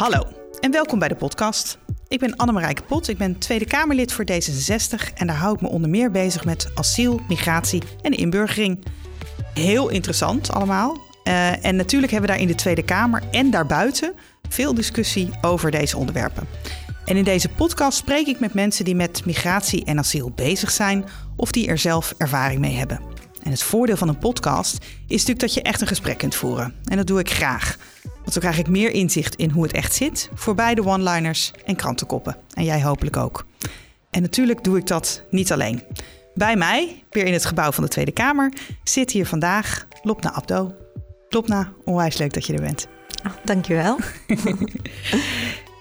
Hallo en welkom bij de podcast. Ik ben Annemarijke Pot, ik ben Tweede Kamerlid voor D66 en daar hou ik me onder meer bezig met asiel, migratie en inburgering. Heel interessant allemaal. Uh, en natuurlijk hebben we daar in de Tweede Kamer en daarbuiten veel discussie over deze onderwerpen. En in deze podcast spreek ik met mensen die met migratie en asiel bezig zijn of die er zelf ervaring mee hebben. En het voordeel van een podcast is natuurlijk dat je echt een gesprek kunt voeren. En dat doe ik graag. Want zo krijg ik meer inzicht in hoe het echt zit voor beide one-liners en krantenkoppen. En jij hopelijk ook. En natuurlijk doe ik dat niet alleen. Bij mij, weer in het gebouw van de Tweede Kamer, zit hier vandaag Lopna Abdo. Lopna, onwijs leuk dat je er bent. Oh, dankjewel.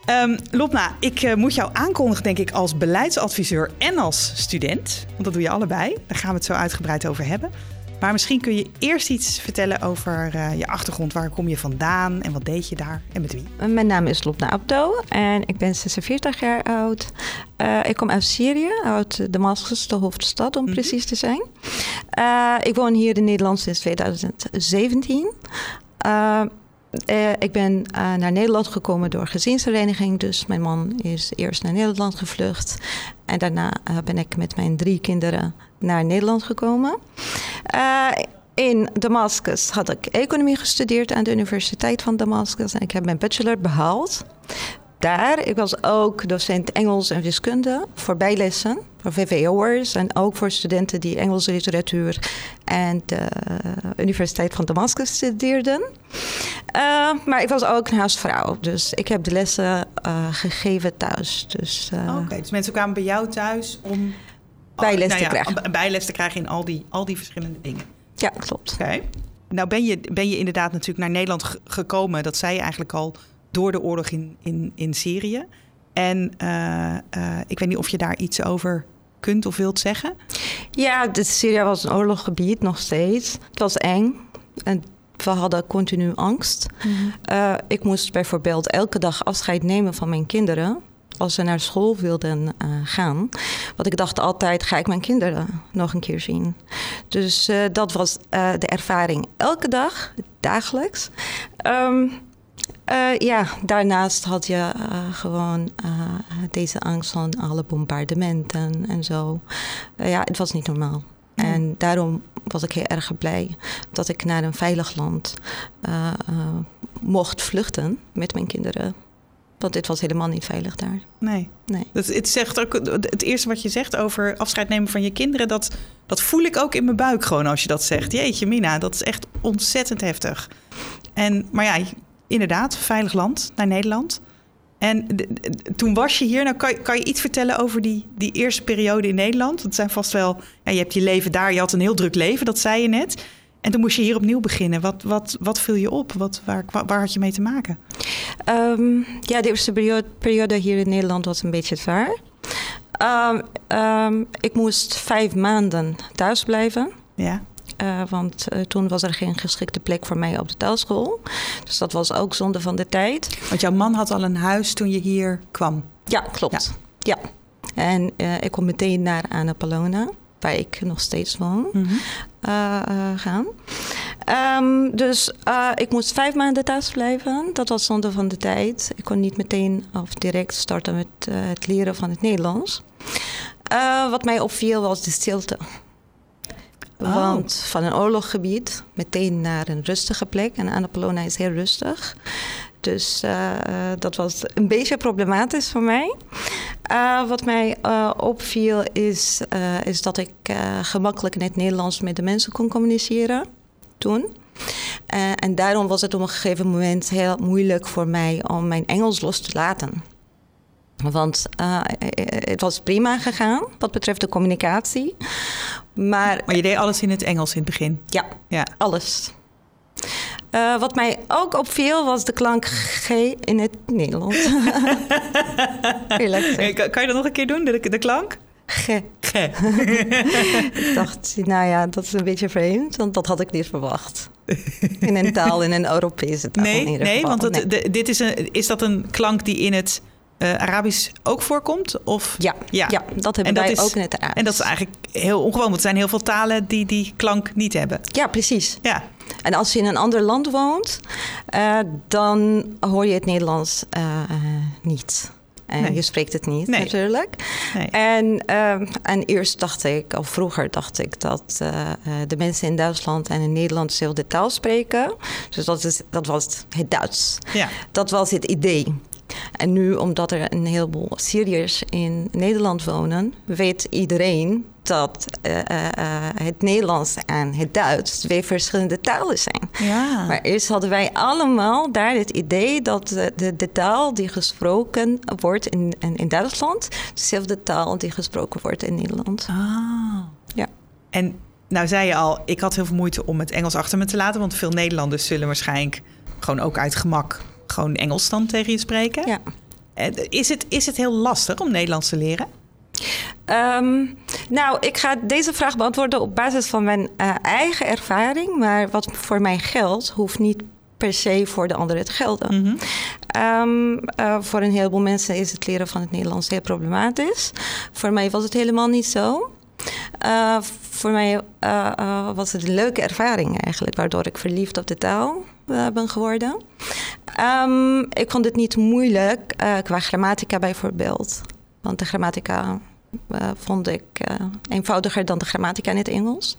um, Lopna, ik uh, moet jou aankondigen, denk ik, als beleidsadviseur en als student. Want dat doe je allebei. Daar gaan we het zo uitgebreid over hebben. Maar misschien kun je eerst iets vertellen over uh, je achtergrond. Waar kom je vandaan en wat deed je daar en met wie? Mijn naam is Lopna Abdo en ik ben 46 jaar oud. Uh, ik kom uit Syrië, uit Damascus, de hoofdstad om mm -hmm. precies te zijn. Uh, ik woon hier in Nederland sinds 2017. Uh, ik ben uh, naar Nederland gekomen door gezinshereniging. Dus mijn man is eerst naar Nederland gevlucht. En daarna uh, ben ik met mijn drie kinderen naar Nederland gekomen. in Damascus had ik economie gestudeerd aan de Universiteit van Damascus. En ik heb mijn bachelor behaald daar. Ik was ook docent Engels en wiskunde voor bijlessen, voor VVO'ers en ook voor studenten die Engelse literatuur en de Universiteit van Damascus studeerden. Uh, maar ik was ook een huisvrouw, dus ik heb de lessen uh, gegeven thuis. Dus, Oké, dus mensen kwamen bij jou thuis om bijles nou te ja, krijgen. Bijles te krijgen in al die, al die verschillende dingen. Ja, klopt. Oké. Okay. Nou ben je, ben je inderdaad natuurlijk naar Nederland gekomen, dat zei je eigenlijk al, door de oorlog in, in, in Syrië. En uh, uh, ik weet niet of je daar iets over kunt of wilt zeggen. Ja, de Syrië was een oorlogsgebied nog steeds. Het was eng. En we hadden continu angst. Mm-hmm. Uh, ik moest bijvoorbeeld elke dag afscheid nemen van mijn kinderen. Als ze naar school wilden gaan. Want ik dacht altijd, ga ik mijn kinderen nog een keer zien. Dus dat was de ervaring elke dag, dagelijks. Um, Uh, ja, daarnaast had je gewoon deze angst van alle bombardementen en zo. ja, het was niet normaal. Mm. En daarom was ik heel erg blij dat ik naar een veilig land mocht vluchten met mijn kinderen. Want dit was helemaal niet veilig daar. Nee. nee. Dat, het, zegt ook, het eerste wat je zegt over afscheid nemen van je kinderen, dat, dat voel ik ook in mijn buik gewoon als je dat zegt. Jeetje, Mina, dat is echt ontzettend heftig. En, maar ja, inderdaad, veilig land naar Nederland. En de, de, toen was je hier. Nou, kan, kan je iets vertellen over die, die eerste periode in Nederland? Dat zijn vast wel. Ja, je hebt je leven daar. Je had een heel druk leven, dat zei je net. En toen moest je hier opnieuw beginnen. Wat, wat, wat viel je op? Wat, waar, waar had je mee te maken? Um, ja, de eerste periode, periode, hier in Nederland was een beetje zwaar. Um, um, ik moest vijf maanden thuis blijven. Ja. Uh, want uh, toen was er geen geschikte plek voor mij op de taalschool. Dus dat was ook zonde van de tijd. Want jouw man had al een huis toen je hier kwam? Ja, klopt. Ja. ja. En uh, ik kon meteen naar Annapolona, waar ik nog steeds woon, mm -hmm. Gaan. Um, dus ik moest vijf maanden thuis blijven. Dat was zonde van de tijd. Ik kon niet meteen of direct starten met het leren van het Nederlands. wat mij opviel was de stilte. Oh. Want van een oorlogsgebied meteen naar een rustige plek. En Annapolona is heel rustig. Dus uh, dat was een beetje problematisch voor mij. Uh, wat mij uh, opviel is, is dat ik gemakkelijk in het Nederlands met de mensen kon communiceren toen. en daarom was het op een gegeven moment heel moeilijk voor mij om mijn Engels los te laten. Want het was prima gegaan wat betreft de communicatie. Maar, maar je deed alles in het Engels in het begin? Ja, ja. alles. Uh, wat mij ook opviel was de klank G in het Nederlands. kan, kan je dat nog een keer doen, de, de klank? G. G. ik dacht, nou ja, dat is een beetje vreemd, want dat had ik niet verwacht. In een taal, in een Europese taal. Nee, in nee want nee. De, dit is, een, is dat een klank die in het uh, Arabisch ook voorkomt? Of? Ja, ja. ja dat hebben wij ook in het Arabisch. En dat is eigenlijk heel ongewoon, want er zijn heel veel talen die die klank niet hebben. Ja, precies. Ja. En als je in een ander land woont, uh, dan hoor je het Nederlands uh, niet. En je spreekt het niet nee. natuurlijk. Nee. En, en eerst dacht ik, of vroeger dacht ik, dat uh, de mensen in Duitsland en in Nederland dezelfde taal spreken. Dus dat, is, dat was het Duits. Ja. Dat was het idee. En nu, omdat er een heleboel Syriërs in Nederland wonen, weet iedereen dat uh, uh, het Nederlands en het Duits twee verschillende talen zijn. Ja. Maar eerst hadden wij allemaal daar het idee dat de, de, de taal die gesproken wordt in, in, in, Duitsland, dezelfde taal die gesproken wordt in Nederland. Ah. Ja. En nou zei je al, ik had heel veel moeite om het Engels achter me te laten, want veel Nederlanders zullen waarschijnlijk gewoon ook uit gemak gewoon Engels dan tegen je spreken. Ja. Is het, is het heel lastig om Nederlands te leren? Ehm, nou, ik ga deze vraag beantwoorden op basis van mijn uh, eigen ervaring. Maar wat voor mij geldt, hoeft niet per se voor de anderen te gelden. Mm um, uh, voor een heleboel mensen is het leren van het Nederlands heel problematisch. Voor mij was het helemaal niet zo. Uh, voor mij was het een leuke ervaring eigenlijk, waardoor ik verliefd op de taal ben geworden. Um, ik vond het niet moeilijk qua grammatica bijvoorbeeld. Want de grammatica uh, vond ik uh, eenvoudiger dan de grammatica in het Engels.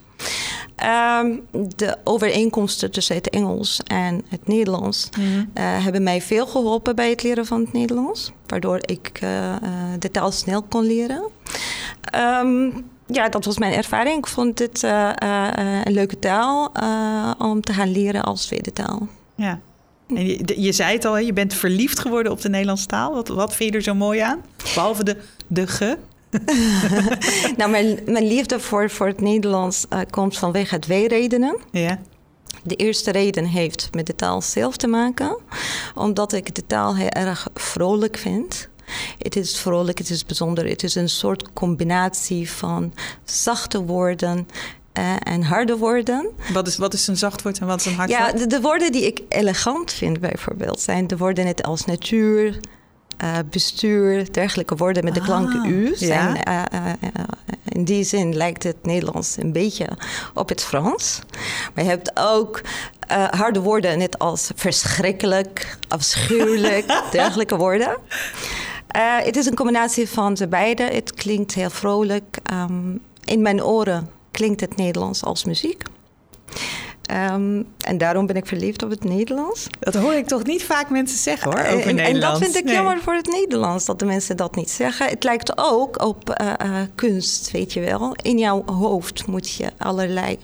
Um, de overeenkomsten tussen het Engels en het Nederlands mm -hmm. uh, hebben mij veel geholpen bij het leren van het Nederlands, waardoor ik de taal snel kon leren. Um, ja, dat was mijn ervaring. Ik vond het een leuke taal om te gaan leren als tweede taal. Ja. En je, je, zei het al, je bent verliefd geworden op de Nederlandse taal. Wat, wat vind je er zo mooi aan? Behalve de, de ge. nou, mijn, mijn liefde voor, voor het Nederlands komt vanwege twee redenen. Ja. De eerste reden heeft met de taal zelf te maken, omdat ik de taal heel erg vrolijk vind. Het is vrolijk, het is bijzonder. Het is een soort combinatie van zachte woorden uh, en harde woorden. Wat is, wat is een zacht woord en wat is een hard woord? Ja, de, de, woorden die ik elegant vind bijvoorbeeld zijn de woorden net als natuur, uh, bestuur, dergelijke woorden met de klanken ah, u. Zijn, ja. uh, in die zin lijkt het Nederlands een beetje op het Frans. Maar je hebt ook harde woorden, net als verschrikkelijk, afschuwelijk, dergelijke woorden. Het is een combinatie van de beide. Het klinkt heel vrolijk. Um, in mijn oren klinkt het Nederlands als muziek. Um, en daarom ben ik verliefd op het Nederlands. Dat hoor ik toch niet vaak mensen zeggen hoor, over en. En dat vind ik jammer voor het Nederlands, dat de mensen dat niet zeggen. Het lijkt ook op uh, uh, kunst, weet je wel. In jouw hoofd moet je allerlei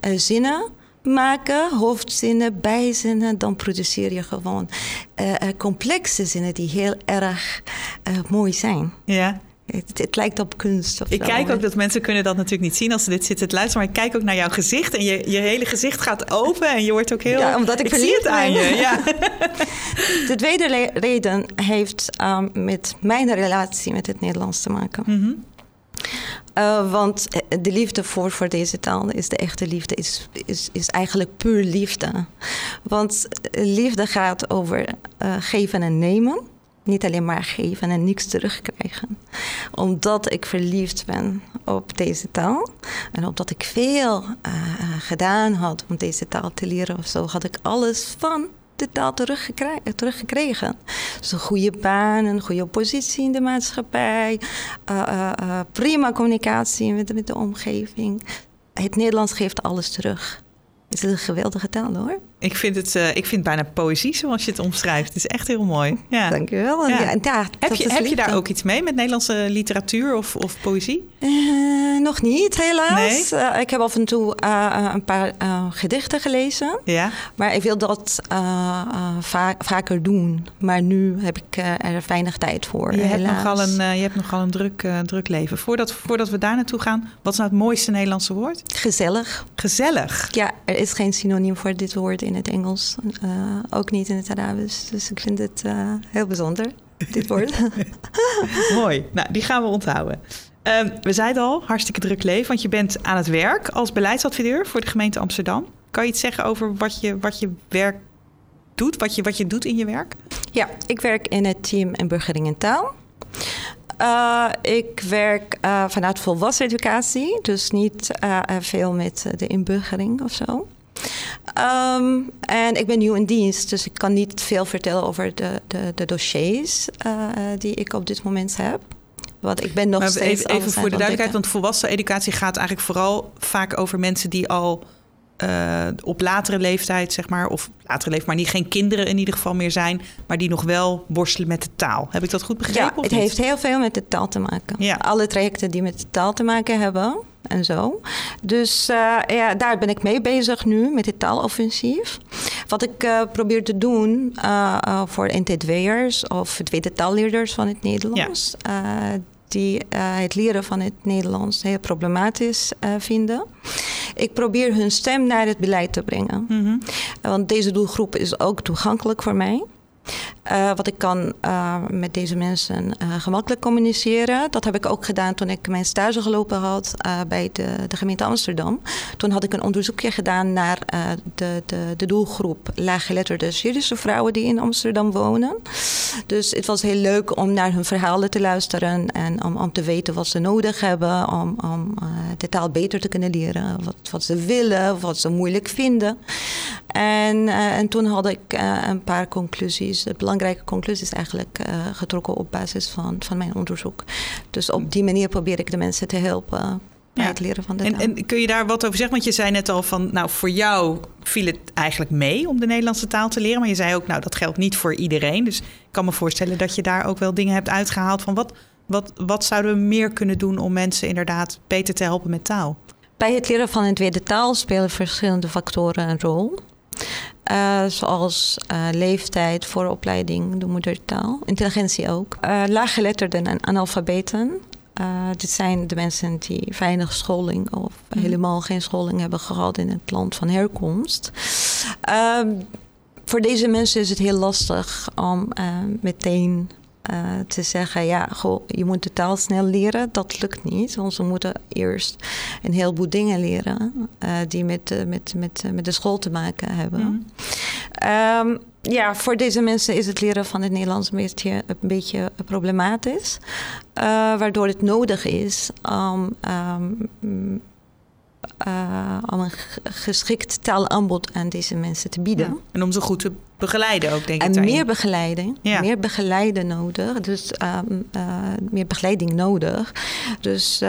uh, zinnen maken, hoofdzinnen, bijzinnen. Dan produceer je gewoon complexe zinnen die heel erg mooi zijn. Ja. Het, het, lijkt op kunst. ik kijk ook dat mensen kunnen dat natuurlijk niet zien als ze dit zitten te luisteren. Maar ik kijk ook naar jouw gezicht en je, je hele gezicht gaat open en je wordt ook heel. Ja, omdat ik, ik zie het aan je. Ja. De tweede reden heeft um, met mijn relatie met het Nederlands te maken. Mm -hmm. Uh, want de liefde voor, voor deze taal is de echte liefde, is, is, is eigenlijk puur liefde. Want liefde gaat over geven en nemen niet alleen maar geven en niks terugkrijgen. Omdat ik verliefd ben op deze taal en omdat ik veel gedaan had om deze taal te leren of zo, had ik alles van de taal teruggekregen. Dus een goede baan, een goede positie in de maatschappij, uh, uh, prima communicatie met, met de omgeving. Het Nederlands geeft alles terug. Het is een geweldige taal hoor. Ik vind het uh, ik vind bijna poëzie zoals je het omschrijft. Het is echt heel mooi. Ja. Dankjewel. Ja. Ja, ja, heb je, heb je daar ook iets mee met Nederlandse literatuur of, of poëzie? Uh, nog niet, helaas. Nee? Uh, ik heb af en toe een paar gedichten gelezen. Ja. Maar ik wil dat va vaker doen. Maar nu heb ik er weinig tijd voor. Je, hebt nogal, een, je hebt nogal een druk, druk leven. Voordat, voordat we daar naartoe gaan, wat is nou het mooiste Nederlandse woord? Gezellig. Gezellig? Ja, er is geen synoniem voor dit woord in het Engels, uh, ook niet in het Arabisch. Dus ik vind het uh, heel bijzonder, dit woord. Mooi, nou die gaan we onthouden. Uh, we zeiden al, hartstikke druk leven, want je bent aan het werk als beleidsadviseur voor de gemeente Amsterdam. Kan je iets zeggen over wat je, wat je werk doet, wat je, wat je doet in je werk? Ja, ik werk in het team Inburgering en Taal. Uh, ik werk uh, vanuit volwassen educatie, dus niet uh, veel met de inburgering of zo. Um, en ik ben nieuw in dienst, dus ik kan niet veel vertellen over de, de, de dossiers die ik op dit moment heb. Want ik ben nog maar steeds. Even, even voor de duidelijkheid, want volwassen educatie gaat eigenlijk vooral vaak over mensen die al uh, op latere leeftijd, zeg maar, of latere leeftijd, maar die geen kinderen in ieder geval meer zijn, maar die nog wel worstelen met de taal. Heb ik dat goed begrepen? Ja, het heeft heel veel met de taal te maken. Ja. Alle trajecten die met de taal te maken hebben en zo. Dus uh, ja, daar ben ik mee bezig nu met het taaloffensief. Wat ik uh, probeer te doen voor NT2'ers of tweede taalleerders van het Nederlands. Ja die het leren van het Nederlands heel problematisch vinden. Ik probeer hun stem naar het beleid te brengen. Mm -hmm. Want deze doelgroep is ook toegankelijk voor mij. Uh, wat ik kan uh, met deze mensen uh, gemakkelijk communiceren. Dat heb ik ook gedaan toen ik mijn stage gelopen had bij de, de, gemeente Amsterdam. Toen had ik een onderzoekje gedaan naar de, de, de, doelgroep laaggeletterde Syrische vrouwen die in Amsterdam wonen. Dus het was heel leuk om naar hun verhalen te luisteren en om, om te weten wat ze nodig hebben om, om de taal beter te kunnen leren. Wat, wat ze willen, wat ze moeilijk vinden. En, en toen had ik een paar conclusies belangrijke conclusies eigenlijk uh, getrokken op basis van, van mijn onderzoek. Dus op die manier probeer ik de mensen te helpen bij het leren van de en, En kun je daar wat over zeggen? Want je zei net al van, nou voor jou viel het eigenlijk mee om de Nederlandse taal te leren. Maar je zei ook, nou dat geldt niet voor iedereen. Dus ik kan me voorstellen dat je daar ook wel dingen hebt uitgehaald van wat, wat, wat zouden we meer kunnen doen om mensen inderdaad beter te helpen met taal? Bij het leren van een tweede taal spelen verschillende factoren een rol. Uh, zoals uh, leeftijd, vooropleiding, de moedertaal, intelligentie ook. Uh, laaggeletterden en analfabeten. dit zijn de mensen die weinig scholing of mm. helemaal geen scholing hebben gehad in het land van herkomst. Ehm, voor deze mensen is het heel lastig om meteen uh, te zeggen, ja, goh, je moet de taal snel leren, dat lukt niet. Want ze moeten eerst een heleboel dingen leren uh, die met, uh, met, met, met de school te maken hebben. Mm. Um, ja, voor deze mensen is het leren van het Nederlands een beetje, een beetje problematisch. waardoor het nodig is om um, uh, om een geschikt taalaanbod aan deze mensen te bieden. Ja. En om ze goed te begeleiden ook, denk ik. En meer begeleiding. Ja. Meer begeleiden nodig. Dus um, uh, meer begeleiding nodig. Dus uh,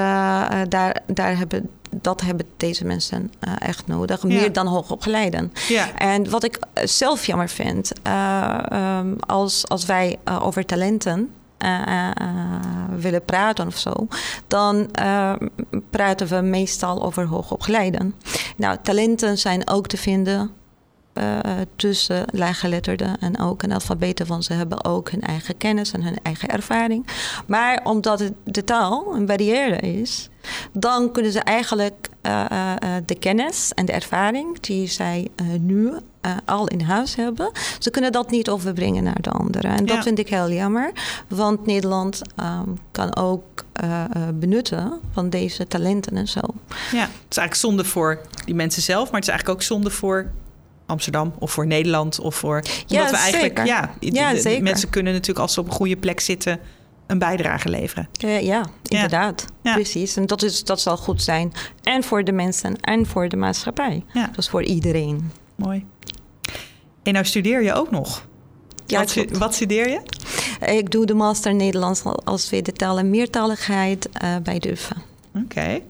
daar, daar hebben dat hebben deze mensen echt nodig. Meer ja. dan hoogopgeleiden. Ja. En wat ik zelf jammer vind, um, als, als wij over talenten willen praten of zo, dan praten we meestal over hoogopgeleiden. Nou, talenten zijn ook te vinden uh, tussen laaggeletterden en ook analfabeten, want ze hebben ook hun eigen kennis en hun eigen ervaring. Maar omdat het, de taal een barrière is, dan kunnen ze eigenlijk de kennis en de ervaring die zij nu al in huis hebben, ze kunnen dat niet overbrengen naar de anderen. En dat ja. vind ik heel jammer, want Nederland um, kan ook benutten van deze talenten en zo. Ja, het is eigenlijk zonde voor die mensen zelf, maar het is eigenlijk ook zonde voor Amsterdam of voor Nederland of voor. Ja, omdat we eigenlijk, zeker. ja, ja zeker. mensen kunnen natuurlijk als ze op een goede plek zitten een bijdrage leveren. Uh, ja, inderdaad. Ja. Precies. En dat, is, dat zal goed zijn. En voor de mensen en voor de maatschappij. Ja. Dus voor iedereen. Mooi. En nou studeer je ook nog. Ja, wat, wat studeer je? Ik doe de master Nederlands als tweede taal en meertaligheid uh, bij DUFA. Oké. Okay.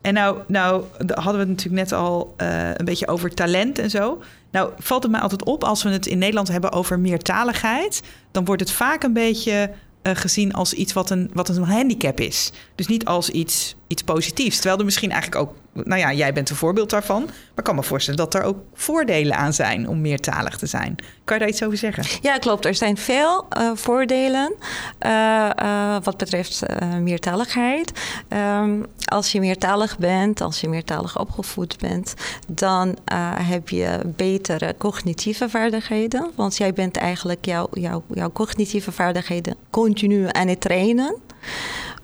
En nou, nou hadden we het natuurlijk net al uh, een beetje over talent en zo. Nou valt het mij altijd op als we het in Nederland hebben over meertaligheid, dan wordt het vaak een beetje uh, gezien als iets wat een, wat een handicap is. Dus niet als iets, iets positiefs. Terwijl er misschien eigenlijk ook, nou ja, jij bent een voorbeeld daarvan. Maar ik kan me voorstellen dat er ook voordelen aan zijn om meertalig te zijn. Kan je daar iets over zeggen? Ja, klopt. Er zijn veel uh, voordelen uh, uh, wat betreft meertaligheid. Um, als je meertalig bent, als je meertalig opgevoed bent, dan heb je betere cognitieve vaardigheden. Want jij bent eigenlijk jouw, jouw, jouw cognitieve vaardigheden continu aan het trainen.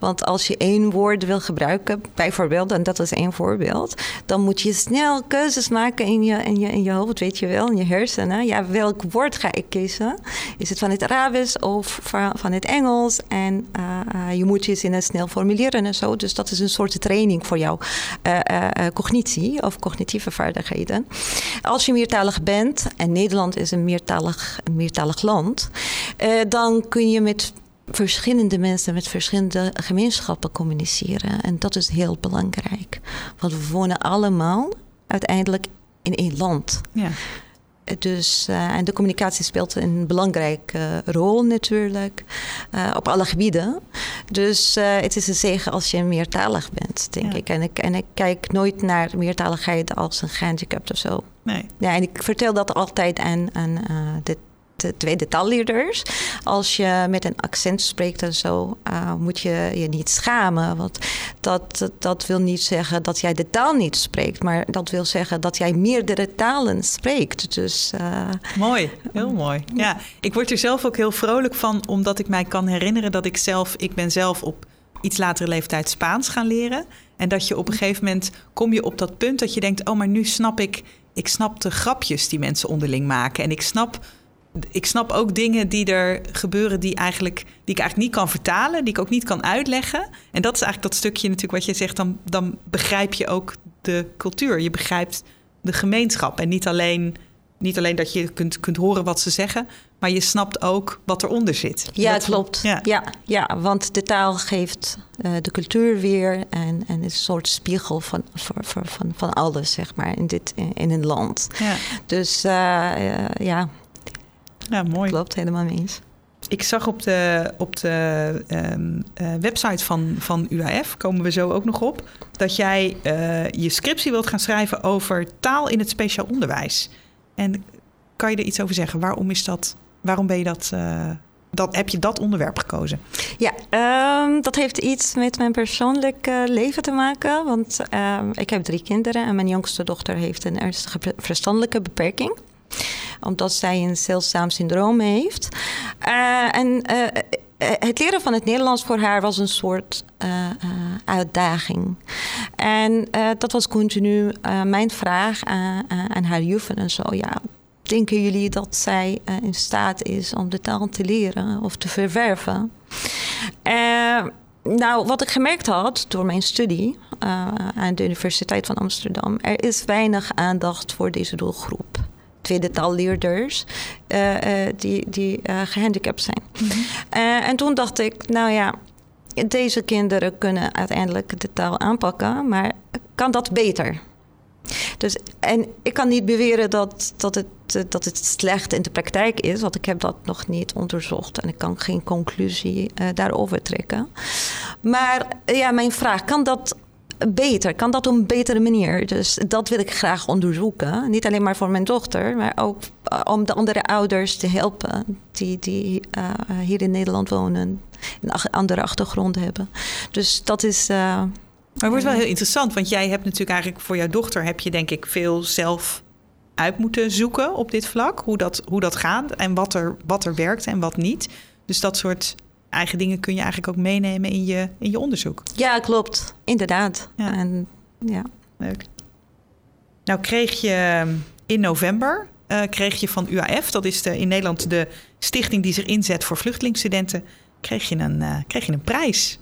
Want als je één woord wil gebruiken, bijvoorbeeld, en dat is één voorbeeld, dan moet je snel keuzes maken in je, in je, in je hoofd, weet je wel, in je hersenen. Ja, welk woord ga ik kiezen? is het van het Arabisch of van, van het Engels. En je moet je zinnen snel formuleren en zo. Dus dat is een soort training voor jouw cognitie of cognitieve vaardigheden. Als je meertalig bent, en Nederland is een meertalig, een meertalig land, dan kun je met verschillende mensen met verschillende gemeenschappen communiceren. En dat is heel belangrijk. Want we wonen allemaal uiteindelijk in één land. Ja. Dus, uh, en de communicatie speelt een belangrijke rol natuurlijk uh, op alle gebieden. Dus uh, het is een zegen als je meertalig bent, denk ik. En, ik. en ik kijk nooit naar meertaligheid als een handicap of zo. Nee. Ja, en ik vertel dat altijd aan, aan de tweede taalleerders. Als je met een accent spreekt en zo, uh, moet je je niet schamen. Want dat, dat wil niet zeggen dat jij de taal niet spreekt, maar dat wil zeggen dat jij meerdere talen spreekt. Dus, uh, mooi, heel mooi. Ja, ik word er zelf ook heel vrolijk van, omdat ik mij kan herinneren dat ik zelf, ik ben zelf op iets latere leeftijd Spaans gaan leren. En dat je op een gegeven moment kom je op dat punt dat je denkt: oh, maar nu snap ik, ik snap de grapjes die mensen onderling maken. En ik snap ik snap ook dingen die er gebeuren die, eigenlijk, die ik eigenlijk niet kan vertalen, die ik ook niet kan uitleggen. En dat is eigenlijk dat stukje natuurlijk wat je zegt, dan, dan begrijp je ook de cultuur. Je begrijpt de gemeenschap. En niet alleen, niet alleen dat je kunt, kunt horen wat ze zeggen, maar je snapt ook wat eronder zit. Ja, dat, klopt. Ja. ja. Ja, want de taal geeft uh, de cultuur weer en, en is een soort spiegel van, voor, voor, van, van alles, zeg maar, in, dit, in, een land. Ja. Dus uh, uh, ja, ja, mooi. Klopt, helemaal mee eens. Ik zag op de, op de um, uh, website van, van UAF, komen we zo ook nog op, dat jij uh, je scriptie wilt gaan schrijven over taal in het speciaal onderwijs. En kan je er iets over zeggen? Waarom is dat? Waarom ben je dat? Uh, dat, heb je dat onderwerp gekozen? Ja, um, dat heeft iets met mijn persoonlijke leven te maken. Want um, ik heb drie kinderen en mijn jongste dochter heeft een ernstige verstandelijke beperking omdat zij een zeldzaam syndroom heeft. Uh, en uh, het leren van het Nederlands voor haar was een soort uitdaging. En dat was continu mijn vraag aan, aan haar juffen en zo. Ja, denken jullie dat zij in staat is om de taal te leren of te verwerven? nou, wat ik gemerkt had door mijn studie aan de Universiteit van Amsterdam, er is weinig aandacht voor deze doelgroep tweede taalleerders uh, die, die uh, gehandicapt zijn. Mhm. en toen dacht ik, nou ja, deze kinderen kunnen uiteindelijk de taal aanpakken, maar kan dat beter? Dus, en ik kan niet beweren dat, dat, het, dat het slecht in de praktijk is, want ik heb dat nog niet onderzocht en ik kan geen conclusie daarover trekken. Maar ja, mijn vraag, kan dat beter? Kan dat op een betere manier? Dus dat wil ik graag onderzoeken. Niet alleen maar voor mijn dochter, maar ook eh, om de andere ouders te helpen die, die uh, hier in Nederland wonen, een andere achtergrond hebben. Dus dat is. Uh, maar het wordt wel heel interessant, want jij hebt natuurlijk eigenlijk voor jouw dochter heb je denk ik veel zelf uit moeten zoeken op dit vlak. Hoe dat, hoe dat gaat en wat er, wat er werkt en wat niet. Dus dat soort eigen dingen kun je eigenlijk ook meenemen in je, in je onderzoek. Ja, klopt. Inderdaad. Ja. En, ja. Leuk. Nou kreeg je in november uh, kreeg je van UAF, dat is de, in Nederland de stichting die zich inzet voor vluchtelingsstudenten, kreeg je een, uh, kreeg je een prijs.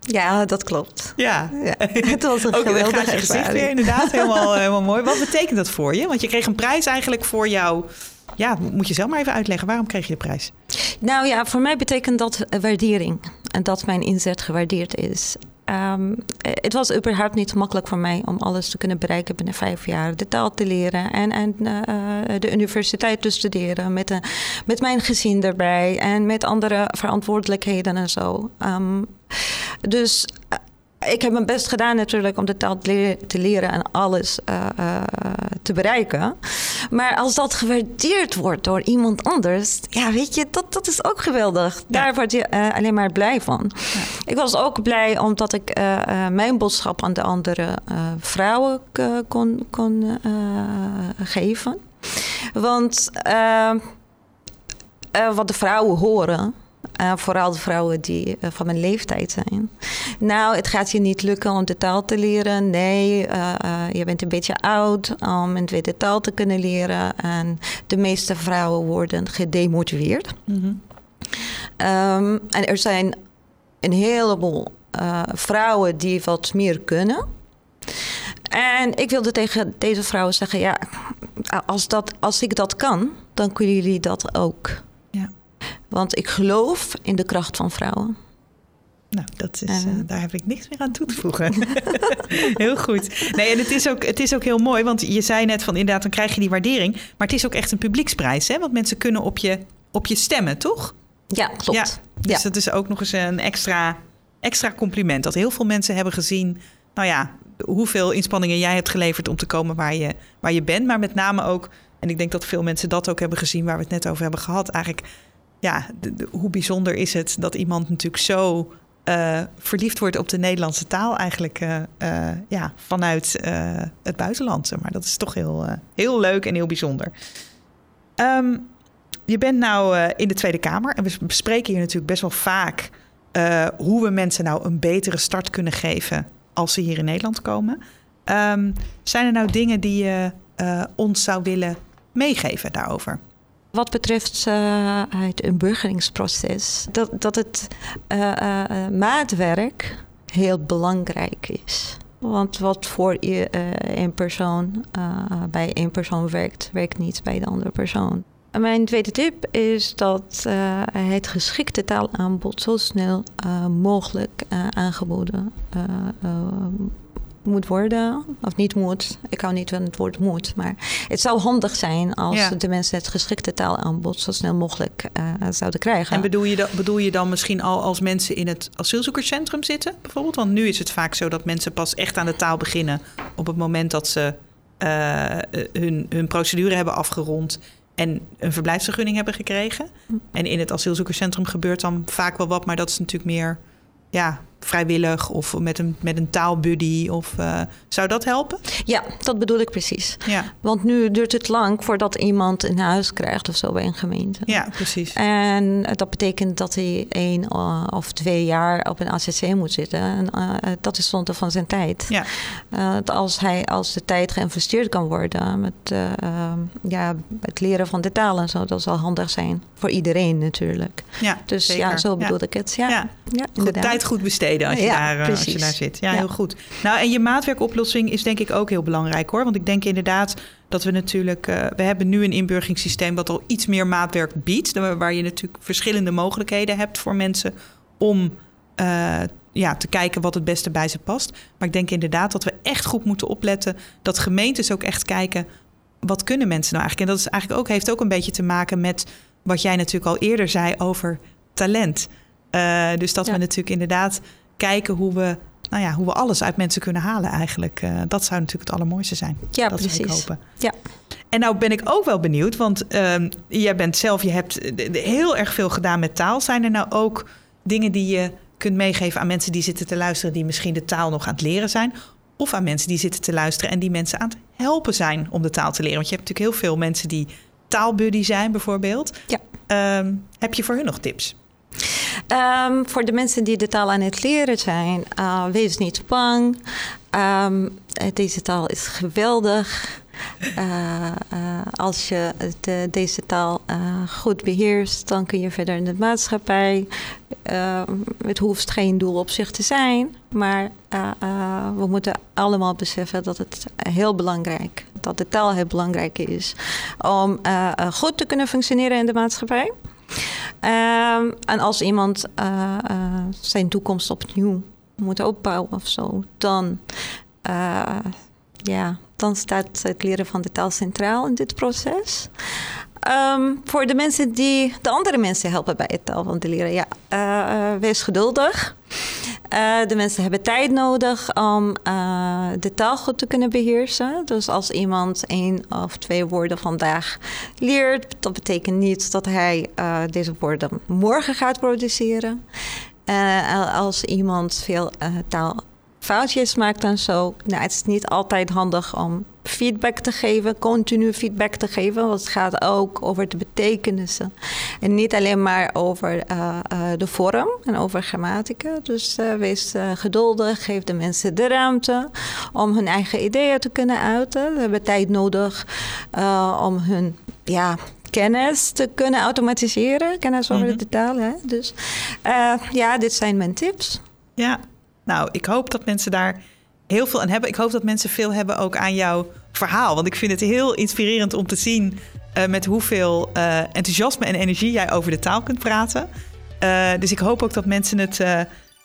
Ja, dat klopt. Ja, ja. het was een Ook geweldige gezicht weer, inderdaad. Helemaal, helemaal mooi. Wat betekent dat voor je? Want je kreeg een prijs eigenlijk voor jouw ja, moet je zelf maar even uitleggen. Waarom kreeg je de prijs? Nou ja, voor mij betekent dat waardering. En dat mijn inzet gewaardeerd is. Um, het was überhaupt niet makkelijk voor mij om alles te kunnen bereiken binnen vijf jaar. De taal te leren en, en uh, de universiteit te studeren. Met, de, met mijn gezin erbij en met andere verantwoordelijkheden en zo. Um, dus ik heb mijn best gedaan natuurlijk om de taal te leren en alles uh, uh, te bereiken. Maar als dat gewaardeerd wordt door iemand anders, ja, weet je, dat, dat is ook geweldig. Daar word je uh, alleen maar blij van. Ja. Ik was ook blij omdat ik mijn boodschap aan de andere vrouwen kon, kon geven. Want wat de vrouwen horen vooral de vrouwen die van mijn leeftijd zijn. Nou, het gaat je niet lukken om de taal te leren. Nee, je bent een beetje oud om een tweede taal te kunnen leren. En de meeste vrouwen worden gedemotiveerd. Mhm. Ehm, en er zijn een heleboel vrouwen die wat meer kunnen. En ik wilde tegen deze vrouwen zeggen: ja, als, dat, als ik dat kan, dan kunnen jullie dat ook. Want ik geloof in de kracht van vrouwen. Nou, dat is, uh, daar heb ik niks meer aan toe te voegen. heel goed. Nee, en het is, ook, het is ook heel mooi, want je zei net van inderdaad, dan krijg je die waardering. Maar het is ook echt een publieksprijs, hè? Want mensen kunnen op je, op je stemmen, toch? Ja, klopt. Ja, dus ja. dat is ook nog eens een extra, extra compliment. Dat heel veel mensen hebben gezien, nou ja, hoeveel inspanningen jij hebt geleverd om te komen waar je, waar je bent. Maar met name ook, en ik denk dat veel mensen dat ook hebben gezien waar we het net over hebben gehad. Eigenlijk, ja, hoe bijzonder is het dat iemand natuurlijk zo uh, verliefd wordt op de Nederlandse taal, eigenlijk uh, uh, ja, vanuit het buitenland. Maar dat is toch heel, heel leuk en heel bijzonder. Um, je bent nou in de Tweede Kamer en we bespreken hier natuurlijk best wel vaak hoe we mensen nou een betere start kunnen geven als ze hier in Nederland komen. Um, zijn er nou dingen die je ons zou willen meegeven daarover? Wat betreft het inburgeringsproces, dat, dat het uh, maatwerk heel belangrijk is. Want wat voor je, een persoon bij één persoon werkt, werkt niet bij de andere persoon. Mijn tweede tip is dat het geschikte taalaanbod zo snel mogelijk uh, aangeboden moet worden. Of niet moet. Ik hou niet van het woord moet. Maar het zou handig zijn als ja. de mensen het geschikte taalaanbod zo snel mogelijk zouden krijgen. En bedoel je, dat, bedoel je dan misschien al als mensen in het asielzoekerscentrum zitten, bijvoorbeeld? Want nu is het vaak zo dat mensen pas echt aan de taal beginnen op het moment dat ze hun, hun procedure hebben afgerond en een verblijfsvergunning hebben gekregen. En in het asielzoekerscentrum gebeurt dan vaak wel wat, maar dat is natuurlijk meer ja, vrijwillig of met een, met een taalbuddy? Of, uh, zou dat helpen? Ja, dat bedoel ik precies. Ja. Want nu duurt het lang voordat iemand een huis krijgt of zo bij een gemeente. Ja, precies. En dat betekent dat hij één uh, of twee jaar op een ACC moet zitten. En, uh, dat is zonde van zijn tijd. Ja. als, hij, als de tijd geïnvesteerd kan worden met ehm, ja, het leren van de taal en zo, dat zal handig zijn voor iedereen natuurlijk. Ja, dus zeker. ja, zo bedoel ik het. Ja, ja. ja goed, tijd goed besteden als je, daar, eh, als je daar zit. Ja, heel goed. Nou, en je maatwerkoplossing is denk ik ook heel belangrijk hoor. Want ik denk inderdaad dat we natuurlijk... Uh, we hebben nu een inburgingssysteem wat al iets meer maatwerk biedt. Waar je natuurlijk verschillende mogelijkheden hebt voor mensen om... Uh, ja, te kijken wat het beste bij ze past. Maar ik denk inderdaad dat we echt goed moeten opletten dat gemeentes ook echt kijken wat kunnen mensen nou eigenlijk. En dat is eigenlijk ook, heeft ook een beetje te maken met wat jij natuurlijk al eerder zei over talent. Uh, dus dat we natuurlijk inderdaad kijken hoe we, nou ja, hoe we alles uit mensen kunnen halen eigenlijk. Uh, dat zou natuurlijk het allermooiste zijn. Ja, dat precies. Ik hopen. Ja. En nou ben ik ook wel benieuwd, want uh, jij bent zelf, je hebt heel erg veel gedaan met taal. Zijn er nou ook dingen die je kunt meegeven aan mensen die zitten te luisteren, die misschien de taal nog aan het leren zijn? Of aan mensen die zitten te luisteren en die mensen aan het helpen zijn om de taal te leren? Want je hebt natuurlijk heel veel mensen die taalbuddy zijn, bijvoorbeeld. Ja. Um, heb je voor hun nog tips? Um, voor de mensen die de taal aan het leren zijn, uh, wees niet bang. Um, deze taal is geweldig. Uh, uh, als je de, deze taal goed beheerst, dan kun je verder in de maatschappij. het hoeft geen doel op zich te zijn, maar we moeten allemaal beseffen dat het heel belangrijk, dat de taal heel belangrijk is om goed te kunnen functioneren in de maatschappij. Um, en als iemand uh, uh, zijn toekomst opnieuw moet opbouwen of zo, dan, uh, ja, dan staat het leren van de taal centraal in dit proces. Um, voor de mensen die de andere mensen helpen bij het taal van te leren, ja, wees geduldig. Uh, de mensen hebben tijd nodig om uh, de taal goed te kunnen beheersen. Dus als iemand één of twee woorden vandaag leert, dat betekent niet dat hij uh, deze woorden morgen gaat produceren. als iemand veel taalfoutjes maakt en zo, nou, het is niet altijd handig om feedback te geven, continu feedback te geven. Want het gaat ook over de betekenissen. En niet alleen maar over uh, uh, de vorm en over grammatica. Dus uh, wees geduldig, geef de mensen de ruimte om hun eigen ideeën te kunnen uiten. We hebben tijd nodig om hun ja, kennis te kunnen automatiseren. Kennis over mm -hmm. de taal. Hè? Dus ja, dit zijn mijn tips. Ja, nou, ik hoop dat mensen daar heel veel aan hebben. Ik hoop dat mensen veel hebben ook aan jouw verhaal. Want ik vind het heel inspirerend om te zien uh, met hoeveel uh, enthousiasme en energie jij over de taal kunt praten. Uh, dus ik hoop ook dat mensen het.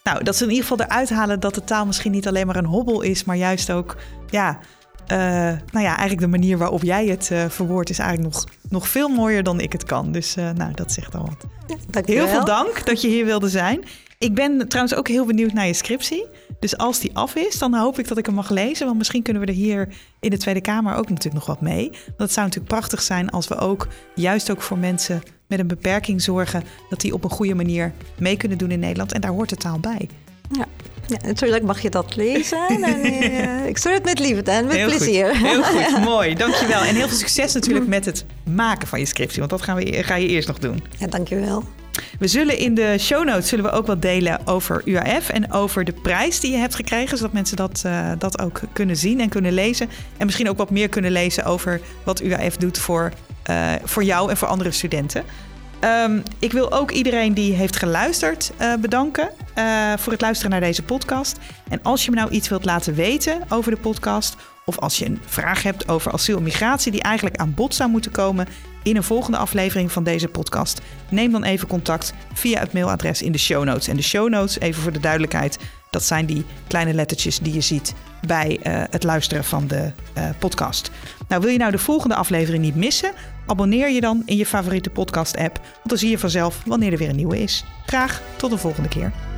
nou, dat ze in ieder geval eruit halen dat de taal misschien niet alleen maar een hobbel is, maar juist ook. Ja, nou ja, eigenlijk de manier waarop jij het verwoordt is eigenlijk nog, nog veel mooier dan ik het kan. Dus nou, dat zegt al wat. Ja, heel veel dank dat je hier wilde zijn. Ik ben trouwens ook heel benieuwd naar je scriptie. Dus als die af is, dan hoop ik dat ik hem mag lezen. Want misschien kunnen we er hier in de Tweede Kamer ook natuurlijk nog wat mee. Want het zou natuurlijk prachtig zijn als we ook, juist ook voor mensen met een beperking zorgen, dat die op een goede manier mee kunnen doen in Nederland. En daar hoort de taal bij. Ja. Ja, natuurlijk mag je dat lezen. En, uh, ik stuur het met liefde en met heel plezier. Goed. Heel goed, mooi. Dankjewel. En heel veel succes natuurlijk met het maken van je scriptie. Want dat gaan we, ga je eerst nog doen. Ja, dankjewel. We zullen in de show notes zullen we ook wat delen over UAF en over de prijs die je hebt gekregen, zodat mensen dat, uh, dat ook kunnen zien en kunnen lezen. En misschien ook wat meer kunnen lezen over wat UAF doet voor, uh, voor jou en voor andere studenten. Um, ik wil ook iedereen die heeft geluisterd uh, bedanken voor het luisteren naar deze podcast. En als je me nou iets wilt laten weten over de podcast, of als je een vraag hebt over asiel en migratie die eigenlijk aan bod zou moeten komen in een volgende aflevering van deze podcast, neem dan even contact via het mailadres in de show notes. En de show notes, even voor de duidelijkheid, dat zijn die kleine lettertjes die je ziet bij uh, het luisteren van de uh, podcast. Nou, wil je nou de volgende aflevering niet missen? Abonneer je dan in je favoriete podcast-app, want dan zie je vanzelf wanneer er weer een nieuwe is. Graag tot de volgende keer.